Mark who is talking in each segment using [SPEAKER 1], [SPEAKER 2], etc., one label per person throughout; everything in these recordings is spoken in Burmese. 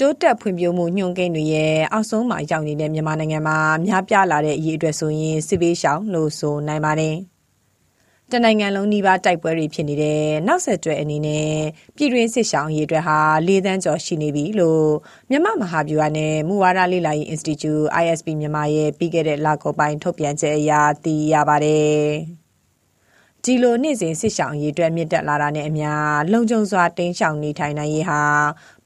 [SPEAKER 1] တိုးတက်ဖွံ့ဖြိုးမှုညွှန်ကိန်းတွေရဲ့ အောက်ဆုံးမှာရောက်နေတဲ့ မြန်မာနိုင်ငံမှာ များပြားလာတဲ့အရေးအတွက်ဆိုရင် စစ်ပေးရှောင်လို့ဆိုနိုင်ပါတယ်။တနိုင်ငံလုံးနှီးပါတိုက်ပွဲတွေဖြစ်နေတဲ့ နောက်ဆက်တွဲအနေနဲ့ ပြည်တွင်းစစ်ရှောင်ရေးအတွက်ဟာ၄တန်းကျော်ရှိနေပြီလို့ မြန်မာမဟာဗျူဟာနဲ့မူဝါဒလေ့လာရေး Institute ISP မြန်မာရဲ့ ပြီးခဲ့တဲ့လကောပိုင်း ထုတ်ပြန်ချက်အရ သိရပါတယ်။ ဒီလိုနေ့စဉ်စစ်ဆောင်ရေးအတွက်မြင့်တက်လာတာနဲ့အမျှလုံခြုံစွာတင်းရှောင်နေထိုင်နိုင်ရေးဟာ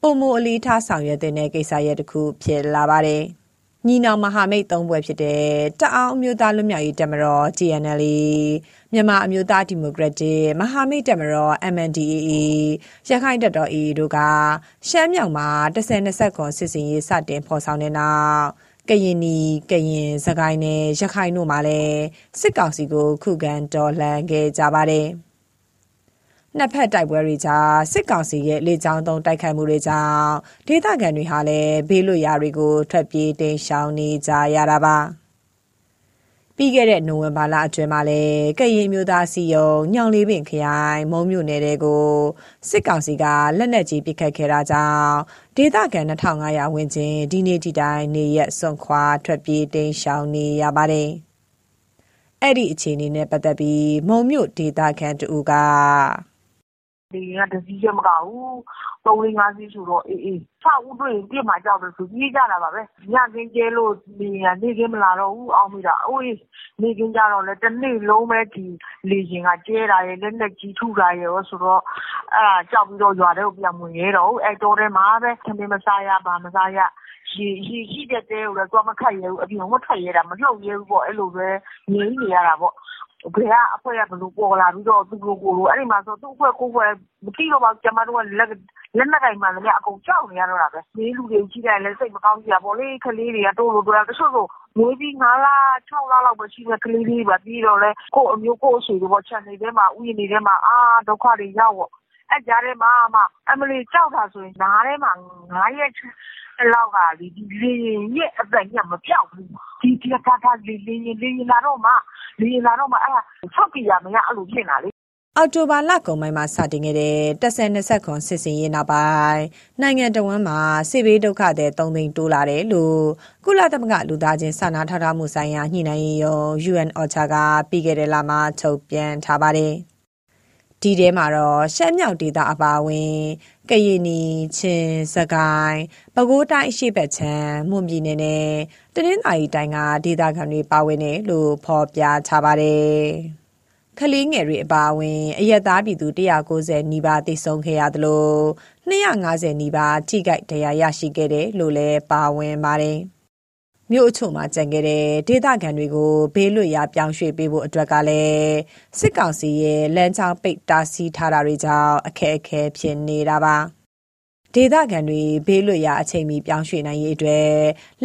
[SPEAKER 1] ပုံမအလေးထားဆောင်ရွက်တဲ့ကိစ္စရပ်တစ်ခုဖြစ်လာပါတယ်။ညီနောင်မဟာမိတ်သုံးဘွဲဖြစ်တဲ့တအောင်းအမျိုးသားလွတ်မြောက်ရေးတပ်မတော် GNL မြန်မာအမျိုးသားဒီမိုကရက်တစ်မဟာမိတ်တပ်မတော် MNDAA ရခိုင်တပ်တော် AA တို့ကရှမ်းမြောက်မှာ10-20ခွန်စစ်စင်ရေးစတင်ဖော်ဆောင်တဲ့နောက် ကရင်နီ ကရင်စကိုင်းနဲ့ ရခိုင်တို့မှာလည်း စစ်ကောင်စီကို ခုခံတော်လှန်ခဲ့ကြပါတယ်။နှစ်ဖက်တိုက်ပွဲတွေကြား စစ်ကောင်စီရဲ့ လေကြောင်းသုံး တိုက်ခိုက်မှုတွေကြောင့် ဒေသခံတွေဟာလည်း ဘေးလွတ်ရာတွေကို ထွက်ပြေးတိမ်းရှောင်နေကြရတာပါ ပြီးခဲ့တဲ့နိုဝင်ဘာလအတွင်းမှာလည်းကရင်မျိုးသားစီယုံညောင်လေးပင်ခရိုင်မုံမြို့နယ်တဲကိုစစ်ကောင်စီကလက်နက်ကြီးပစ်ခတ်ခဲ့တာကြောင့်ဒေသခံ2500ဝန်းကျင်ဒီနေ့ဒီတိုင်းနေရက်စွန့်ခွာထွက်ပြေးတိမ်းရှောင်နေရပါတယ်အဲ့ဒီအခြေအနေနဲ့ပတ်သက်ပြီးမုံမြို့ဒေသခံတူက
[SPEAKER 2] လေယာဉ်ကတစ်စီးလည်းမကဘူး။ သုံးလေးငါးစီးဆိုတော့အေးအေး။၆ဦးတွေ့ရင်ပစ်မှာကြောက်တယ်ဆိုပြေးကြတာပါပဲ။ညခင်းကျဲလို့လေယာဉ်ကနေ့ခင်းမလာတော့ဘူးအောက်မေ့တာ။အိုးနေ့ခင်းကျတော့လည်းတနေ့လုံးပဲဒီလေယာဉ်ကကျဲတာရယ်လက်နက်ကြီးထုတာရယ်ရောဆိုတော့အဲဒါကြောက်ပြီးတော့ရွာထဲကိုပြန်မဝင်ရဲတော့ဘူး။အဲတောထဲမှာပဲထမင်းမစားရဘာမစားရ။ရေရှိတဲ့တဲကိုလည်းသွားမခတ်ရဲဘူး။အပြင်ကိုမထွက်ရဲတာမလှုပ်ရဲဘူးပေါ့။အဲလိုပဲငြိမ်နေရတာပေါ့ဘယ်ကအဖွဲ့ကဘယ်လိုပေါ်လာပြီးတော့သူတို့ကိုလိုအဲ့ဒီမှာဆိုသူ့အဖွဲ့ကိုယ်မသိတော့ပါဘူးကျမတို့ကလက် လက်နက်ကင်မှန်လည်းအကုန်ကြောက်နေရတော့တာပဲဒီလူတွေကြီးတယ်လည်းစိတ်မကောင်းကြပါဘောလေကလေးတွေကတိုးလို့တော့တချို့ဆိုမွေးပြီး9လ6လလောက်ပဲရှိတဲ့ကလေးလေးပါပြီးတော့လဲကို့အမျိုးကို့အဆွေတို့ပေါ့ခြံနေထဲမှာဥယျာဉ်နေထဲမှာအာဒုက္ခတွေရောက်ပေါ့အဲ့ကြားထဲမှာမှအမလီကြောက်တာဆိုရင်နားထဲမှာ9ရက်လောက်ကလေဒီလေရဲ့အသက်ညမပြောက်ဘူးဒီဒီကတာလေလေလေလာတော့မှလေလာတော့မှအဲ့ဒါဆောက်ကြရမရအဲ့လိုဖြစ်နေတာလေ
[SPEAKER 1] အော်တိုဘာလကုန်ပိုင်းမှာစတင်ခဲ့တဲ့တက်ဆယ်20ခွန်စစ်စင်ရေးနောက်ပိုင်းနိုင်ငံတော်ဝန်မှာစစ်ဘေးဒုက္ခတဲ့3သိန်းတိုးလာတယ်လို့ကုလသမဂ္ဂလူသားချင်းစာနာထောက်ထားမှုဆိုင်ရာညှိနှိုင်းရေးရုံး UN OCHA ကပြီးခဲ့တဲ့လမှာထုတ်ပြန်ထားပါတယ်။ဒီထဲမှာတော့ရှမ်းမြောက်ဒေသအပါအဝင်ကရင်နီချင်းစကိုင်းပဲခူးတိုင်းအရှိတ်ချမ်းမွန်ပြည်နယ်နဲ့တနင်္သာရီတိုင်းကဒေသခံတွေပါဝင်တယ်လို့ဖော်ပြထားပါတယ်။ ကလေးငယ်တွေအပါအဝင် အရက်သားပြည်သူ190နီးပါး သေဆုံးခဲ့ရသလို250နီးပါး ထိခိုက်ဒဏ်ရာရရှိခဲ့တယ်လို့လည်း ပါဝင်ပါတယ်။မြို့အချို့မှာကြံခဲ့တဲ့ ဒေသခံတွေကို ဘေးလွတ်ရာ ပြောင်းရွှေ့ပေးဖို့အတွက်ကလည်း စစ်ကောင်စီရဲ့ လမ်းကြောင်းပိတ် တားဆီးထားတာတွေကြောင့် အခက်အခဲဖြစ်နေတာပါ ဒေသခံတွေ ဘေးလွတ်ရာ အချိန်မီ ပြောင်းရွှေ့နိုင်ရေးအတွက်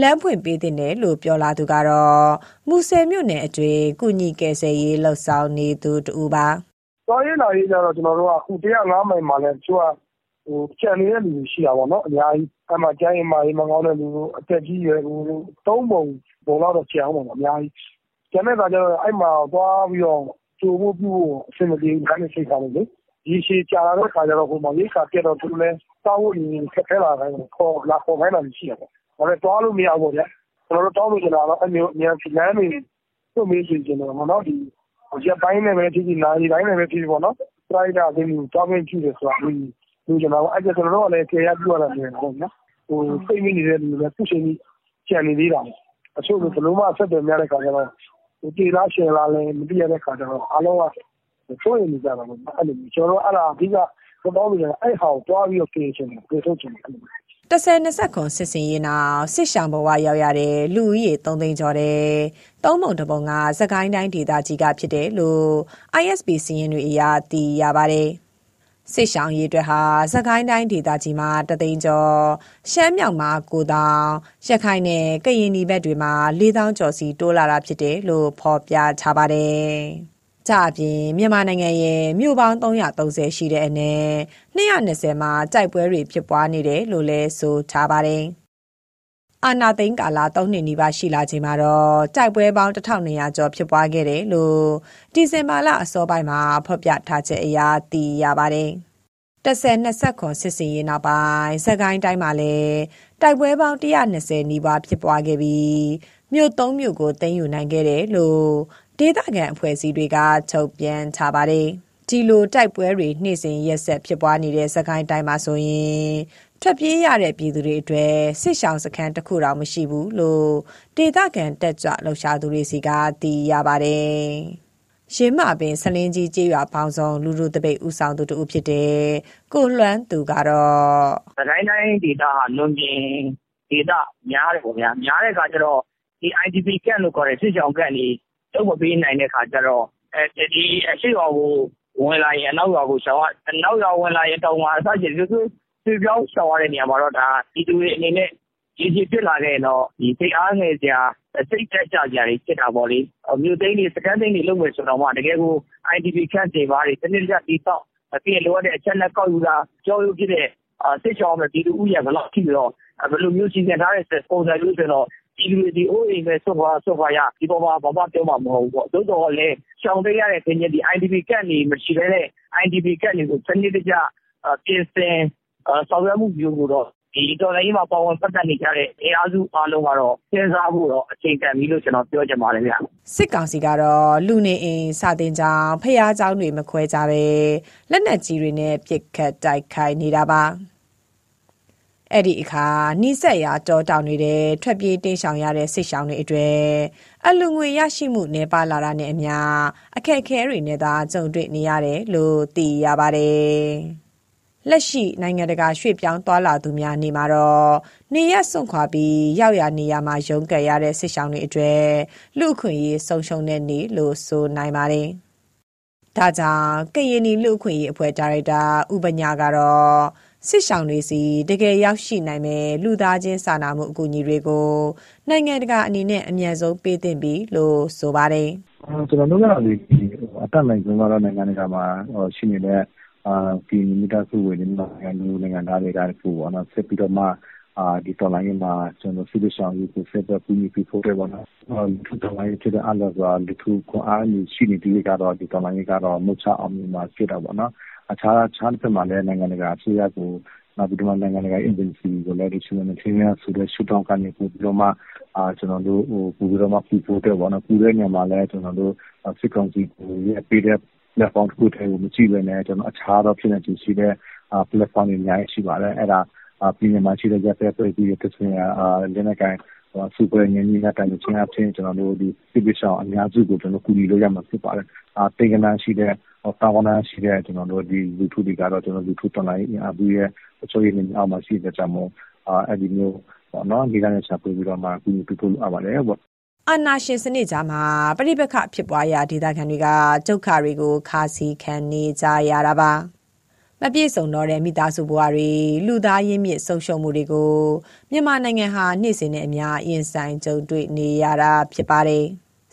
[SPEAKER 1] လမ်းဖွင့်ပေးတဲ့တယ်လို့ ပြောလာသူကတော့ မူဆယ်မြို့နယ်အတွင်းကုညီကယ်ဆယ်ရေးလှုပ်ဆောင်နေသူတူပါ။
[SPEAKER 3] သွားရေးလာရေးကြတော့ ကျွန်တော်တို့က အခု105မိုင်မှာလဲသူကဟိုကြံနေတဲ့လူတွေ ရှိတာပေါ့နော် အများကြီး အဲ့မှာ ကျန်းရင်မာရေး မကောင်းတဲ့လူတို့ အသက်ကြီးရွယ်လူတို့ သုံးပုံပုံလောက်တော့ ကျန်အောင်ပေါ့ အများကြီး ကျန်တဲ့အခါကျတော့ အဲ့မှာသွားပြီးတော့ ကြိုဖို့ပြုဖို့ အဆင်မပြေဘူးဒါနဲ့စိတ်ထားလို့လေ ဒီရှိကြာလာတဲ့အခါကျတော့ဟိုမှာရိတ်ခါပြတ်တော့သူလည်းတောင်းဖို့နေခက်ခဲလာတယ်ခေါ်လာခေါ်ခိုင်းတာရှိရပေါ့ဒါပေမဲ့သွားလို့မရဘူးဗျာကျွန်တော်တို့တောင်းလို့ကျင်တာတော့အမျိုးအများလမ်းတွေသူ့မေးချင်တယ်ပေါ့နော်ဒီရက်ပိုင်းနဲ့ပဲဖြစ်ဖြစ်နာရီတိုင်းနဲ့ပဲဖြစ်ဖြစ်ပေါ့နော်ပရိုက်တာအင်းကိုတောင်းဝင်ကြည့်တယ်ဆိုတာလိုချင်တာပေါ့အဲ့ဒါကျွန်တော်တို့ကလည်းကြေရပြရတာနေပေါ့နော်ဟိုစိတ်မိနေတဲ့လူတွေခုချိန်ကြီးကြံနေသေးတာအချို့ကဘလို့မှဆက်တယ်များတဲ့ခါကျတော့ဟိုတေလားရှင်လားလည်းမသိရတဲ့ခါကျတော့အားလုံးက ချိုးရင်နေကြတာပေါ့အဲ့လိုကျွန်တော်တို့အဲ့ဒါအဓိကတော့လို့ရတယ်အဲ့ဟာကိုတွားပြီးတော့ပြင်ချင်တယ်ပြင်ထုတ်ချင်တယ်
[SPEAKER 1] တဆယ်20ခွန်စစ်စင်ရင်နောက်စစ်ရှောင်ဘဝရောက်ရတဲ့လူဦးရေ3သိန်းကျော်တဲ့သုံးပုံတပုံကစကိုင်းတိုင်းဒေသကြီးကဖြစ်တယ်လို့ ISP စီးရင်တွေအရာသိရပါတယ်။စစ်ရှောင်ရေးအတွက်ဟာစကိုင်းတိုင်းဒေသကြီးမှာတသိန်းကျော်ရှမ်းမြောက်မှာ9000ရခိုင်နဲ့ကရင်ပြည်ဘက်တွေမှာ4000ကျော်စီတိုးလာတာဖြစ်တယ်လို့ဖော်ပြထားပါတယ်။ ကြအပြင်မြန်မာနိုင်ငံရဲ့မြို့ပေါင်း330ရှိတဲ့အနက်220မှာကြိုက်ပွဲတွေဖြစ်ပွားနေတယ်လို့လည်းဆိုထားပါတယ်။အာနာသိန်းကာလ3နှစ်နီးပါးရှိလာချိန်မှာတော့တိုက်ပွဲပေါင်း1200ကျော်ဖြစ်ပွားခဲ့တယ်လို့ဒီဇင်ဘာလအစောပိုင်းမှာဖော်ပြထားချက်အရသိရပါတယ်။တဆယ်20ခွန်စစ်စင်ရေးနောက်ပိုင်းစကိုင်းတိုင်းမှာလည်းတိုက်ပွဲပေါင်း120နီးပါးဖြစ်ပွားခဲ့ပြီးမြို့သုံးမြို့ကိုသိမ်းယူနိုင်ခဲ့တယ်လို့ ဒေသခံအဖွဲ့အစည်းတွေက ထုတ်ပြန်ထားပါတယ်။ဒီလို တိုက်ပွဲတွေနှိမ့်စဉ်ရက်ဆက် ဖြစ်ပွားနေတဲ့စကိုင်းတိုင်းမှာဆိုရင် ထွက်ပြေးရတဲ့ ပြည်သူတွေအတွက် စစ်ရှောင်စခန်းတစ်ခုတောင် မရှိဘူးလို့ ဒေသခံ တက်ကြွလှုပ်ရှားသူတွေစီက သိရပါတယ်။ရင်းမပင်ဆလင်းကြီး ကျေးရွာပေါင်းစုံ လူလူတပိတ်ဥဆောင်သူတူဖြစ်တဲ့ ကိုလွမ်းသူကတော့
[SPEAKER 4] စကိုင်းတိုင်းဒေသဟာ လွန်ပြင်ဒေသ များတယ်ပေါ့ဗျာ များတဲ့အခါကျတော့ ဒီ IDP ကန့်လို့ခေါ်တဲ့ စစ်ရှောင်ကန့်ကြီး တုတ်မပေးနိုင်တဲ့အခါကျတော့အဲဒီအရှိတော်ကိုဝင်လာရင်အနောက်ရွာကိုရှောင်အနောက်ရွာဝင်လာရင်တောင်မှာအစရှိသူရွှေ့ပြောင်းရှောင်ရတဲ့နေရာမှာတော့ဒါပြည်သူတွေအနေနဲ့ရေရှည်ဖြစ်လာခဲ့ရင်တော့ဒီစိတ်အားငယ်စရာစိတ်တက်ကြစရာတွေဖြစ်တာပေါ့လေမြို့သိမ်းတွေစကန်သိမ်းတွေလုပ်မယ်ဆိုတော့မှတကယ်ကို IDP ခန့်တွေပါတွေတနည်းတကျတီးတော့ပြီးရင်လိုအပ်တဲ့အချက်လက်ကောက်ယူတာကြောရုပ်ဖြစ်တဲ့စစ်ချောင်းမဲ့ပြည်သူဥယျာဉ်ဘယ်လောက်ရှိပြီးတော့ဘယ်လိုမျိုးစီစဉ်ထားတဲ့ပုံစံမျိုးဆိုတော့ ပြည်သူတွေ ဒီအိုးအိမ်စွန့်ခွာ စွန့်ခွာရ။ဒီအပေါ်မှာ ဘာမှပြောမှာ မဟုတ်ဘူးပေါ့။သို့သော်လည်း ရှောင်တိမ်းရတဲ့ ကချင်ပြည် IDP Camp တွေ မရှိဘဲနဲ့ IDP Camp တွေကို စနစ်တကျ ပြင်ဆင်ဆောင်ရွက်မှုမျိုးကိုတော့ ဒီတော်လှန်ရေးမှာ ပါဝင်ပတ်သက်နေကြတဲ့ အင်အားစုအားလုံးကတော့ စဉ်းစားဖို့တော့ အချိန်တန်ပြီလို့ ကျနော်ပြောချင်ပါတယ်ဗျ။”
[SPEAKER 1] စစ်ကောင်စီကတော့ လူနေအိမ်၊စာသင်ကျောင်း၊ဘုရားကျောင်းတွေ မခွဲခြားဘဲ လက်နက်ကြီးတွေနဲ့ ပစ်ခတ်တိုက်ခိုက်နေတာပါ။ အဲ့ဒီအခါနှိစက်ရတောတောင်နေတဲ့ထွက်ပြေးတိမ်းရှောင်ရတဲ့စစ်ရှောင်တွေအတွေ့အလူငွေရရှိမှုနေပါလာတာနဲ့အမျှအခက်အခဲတွေနဲ့သာကြုံတွေ့နေရတယ်လို့သိရပါတယ်။လက်ရှိနိုင်ငံတကာရွှေ့ပြောင်းသွားလာသူများနေမှာတော့နေရစွန့်ခွာပြီးရောက်ရနေရမှာရုန်းကန်ရတဲ့စစ်ဆောင်တွေအတွေ့လူခွင့်ရေးဆုံးရှုံးတဲ့နေလို့ဆိုနိုင်ပါတယ်။ဒါကြောင့်ကရင်နီလူခွင့်ရေးအဖွဲ့ဒါရိုက်တာဥပညာကတော့ စစ်ဆောင်တွေစီတကယ်ရောက်ရှိနိုင်မဲ့လူသားချင်းစာနာမှုအကူအညီတွေကိုနိုင်ငံတကာအနေနဲ့အမြန်ဆုံးပေးသင့်ပြီလို့ဆိုပါတယ်။
[SPEAKER 5] ကျွန်တော်တို့ကဒီအတက်နိုင်ဆုံးကတော့နိုင်ငံတကာမှာရှိနေတဲ့ဒီမိသားစုဝင်နိုင်ငံလူနိုင်ငံသားတွေကပိုပေါ့နော်ဆက်ပြီးတော့မှဒီတော်လိုင်းမှာကျွန်တော်စစ်ဆောင်ရေးကိုဆက်ပြီးပြီးပြီးဖို့တယ်ပေါ့နော်ဒီတော်လိုင်းရဲ့တဲ့အလားကလူထုကိုအားနေရှိနေဒီကတော့ဒီတော်လိုင်းကတော့မချအောင်မှာဖြစ်တာပေါ့နော် အခြားခြားတစ်ဖက်မှာလည်း နိုင်ငံတကာအစိုးရကို နောက်ပြီးတော့ နိုင်ငံတကာ agency ကိုလည်းဒီရှင်နေချင်းရဆိုတဲ့ ရှုထောင့်ကနေ ပို့ပြီးတော့မှအာကျွန်တော်တို့ဟိုပို့ပြီးတော့မှပြီးဖို့တယ်ပေါ့နော်ပူတဲ့နေရာမှာလည်း ကျွန်တော်တို့ စစ်ကောင်စီကိုရဲ့ပေးတဲ့ platform တစ်ခုတည်းကို မကြည့်ဘဲနဲ့ကျွန်တော်အခြားသော ဖြစ်နေသူရှိတဲ့ platform တွေ အများကြီးရှိပါတယ် အဲ့ဒါ ပြည်နယ်မှာရှိတဲ့ရပ်သက်ပြည်ပြည်တစ်ဆင့်လက်နက်ကိုင် စူပါငင်းကြီးနဲ့တိုင်ချင်းအဖြစ်ကျွန်တော်တို့ ဒီစစ်ပဆောင်အများစုကို ကျွန်တော်ကူညီလို့ရမှာ ဖြစ်ပါတယ်။အာတင်ကနန်းရှိတဲ့တာဝန်ရှိတဲ့ ကျွန်တော်တို့ ဒီလူထုတွေကတော့ ကျွန်တော်လူထုတော်လိုင်းအဘူးရဲ့အချို့ရင်းအောက်မှာ ရှိတဲ့ကြောင့်မို့အာအဲ့ဒီမျိုးပေါ့နော်ဒီကနေ့ဆက်ပြီးတော့မှ ကူညီပြဖို့ လိုအပ်ပါတယ်ပေါ့
[SPEAKER 1] အာဏာရှင်စနစ်ကြားမှာ ပဋိပက္ခဖြစ်ပွားရာ ဒေသခံတွေက ဒုက္ခတွေကို ခါစီခံနေကြရတာပါ မပြည့်စုံတော့တဲ့မိသားစုဘဝတွေလူသားရင်းမြစ်ဆုံးရှုံးမှုတွေကိုမြန်မာနိုင်ငံဟာနှိမ့်စင်တဲ့အများအင်ဆိုင်ကြုံတွေ့နေရတာဖြစ်ပါတယ်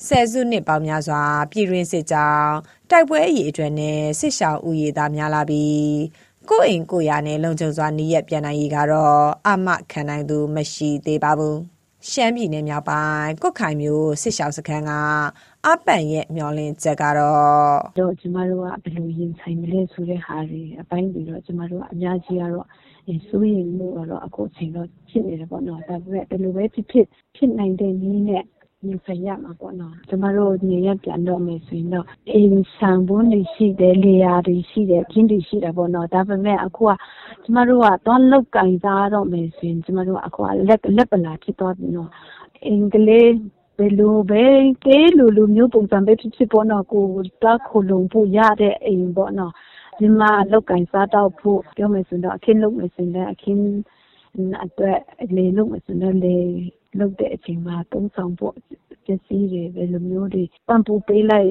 [SPEAKER 1] ဆယ်စုနှစ်ပေါင်းများစွာပြည်တွင်းစစ်ကြောင်းတိုက်ပွဲအရေးအတွက်နဲ့စစ်ရှောင်းဥယေသားများလာပြီးကိုယ်အိမ်ကိုယ်ရနဲ့လုံခြုံစွာနေရပြန်နိုင်ရေးကတော့အမခံနိုင်သူမရှိသေးပါဘူး။ ရှမ်းပြည်နယ်မြောက်ပိုင်းကွတ်ခိုင်မြို့စစ်ရှောင်းစခန်းကအပန်ရဲ့မျောလင်းချက်ကတော့
[SPEAKER 6] တော့ကျမတို့ကဘယ်လိုရင်ဆိုင်မလဲဆိုတဲ့ဟာတွေအပိုင်းတွေတော့ကျမတို့ကအများကြီးကတော့စိုးရိမ်မှုတော့အခုအချိန်တော့ဖြစ်နေတယ်ပေါ့နော်ဒါပေမဲ့ဘယ်လိုပဲဖြစ်ဖြစ်ဖြစ်နိုင်တဲ့နည်းနဲ့ ရင်ဆိုင်ရမှာပေါ့နော်ကျမတို့နေရပြန်တော့မယ်ဆိုရင်တော့အိမ်ဆောင်ဘုန်းတွေရှိတယ်လေယာတွေရှိတယ်ပြင်းတွေရှိတယ်ပေါ့နော်ဒါပေမဲ့အခုကကျမတို့ကသွားလောက်ကင်သားတော့မယ်ဆိုရင်ကျမတို့ကအခုကလက်လက်ပလာဖြစ်သွားပြီနော်အင်္ဂလိပ်ဘယ်လိုပဲတေးလူလူမျိုးပုံစံပဲဖြစ်ဖြစ်ပေါ့နော်ကိုတားခုလုံဖို့ရတဲ့အိမ်ပေါ့နော်ဒီမှာလောက်ကင်စားတော့ဖို့ပြောမယ်ဆိုတော့အခင်းလုပ်မယ်ဆိုရင်အခင်းအတွက်လေလုပ်မယ်ဆိုတော့လေ လုပ်တဲ့အချိန်မှာသုံးဆောင်ဖို့ပစ္စည်းတွေဘယ်လိုမျိုးတွေပံ့ပိုးပေးလိုက်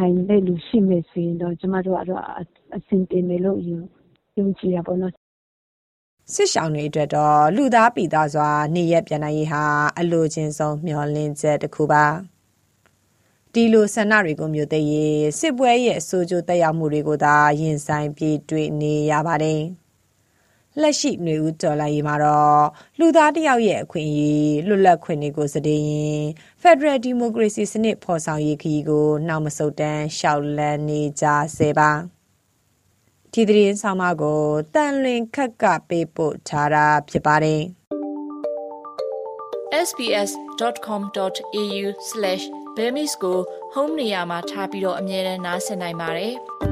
[SPEAKER 6] နိုင်တဲ့လူရှိမယ်ဆိုရင်တော့ကျမတို့ကတော့အဆင်ပြေမယ်လို့ယူယုံကြည်တာပေါ့နော်
[SPEAKER 1] စစ်ဆောင်တွေအတွက်တော့လူသားပိသားစွာနေရက်ပြန်နိုင်ရေးဟာအလိုချင်းဆုံးမျှော်လင့်ချက်တစ်ခုပါဒီလိုဆန္ဒတွေကိုမျိုးသိရေးစစ်ပွဲရဲ့အဆိုးကျိုးတက်ရောက်မှုတွေကိုသာရင်ဆိုင်ပြေးတွေ့နေရပါတယ် လက်ရှိຫນွေဦးတော်လိုက်ရေးမှာတော့လူသားတယောက်ရဲ့အခွင့်အရေးလွတ်လပ်ခွင့်တွေကိုစတဲ့ရင် Federal Democracy စနစ်ဖော်ဆောင်ရေးခရီးကိုနောက်မဆုတ်တမ်းရှောက်လန်းနေကြဆဲပါဒီသတင်းဆောင်မကိုတန်လွင်ခက်ကပေးပို့ထားတာဖြစ်ပါတယ်
[SPEAKER 7] sbs.com.au/bemis ကို home နေရာမှာထားပြီးတော့အမြဲတမ်းနှာစင်နိုင်ပါတယ်။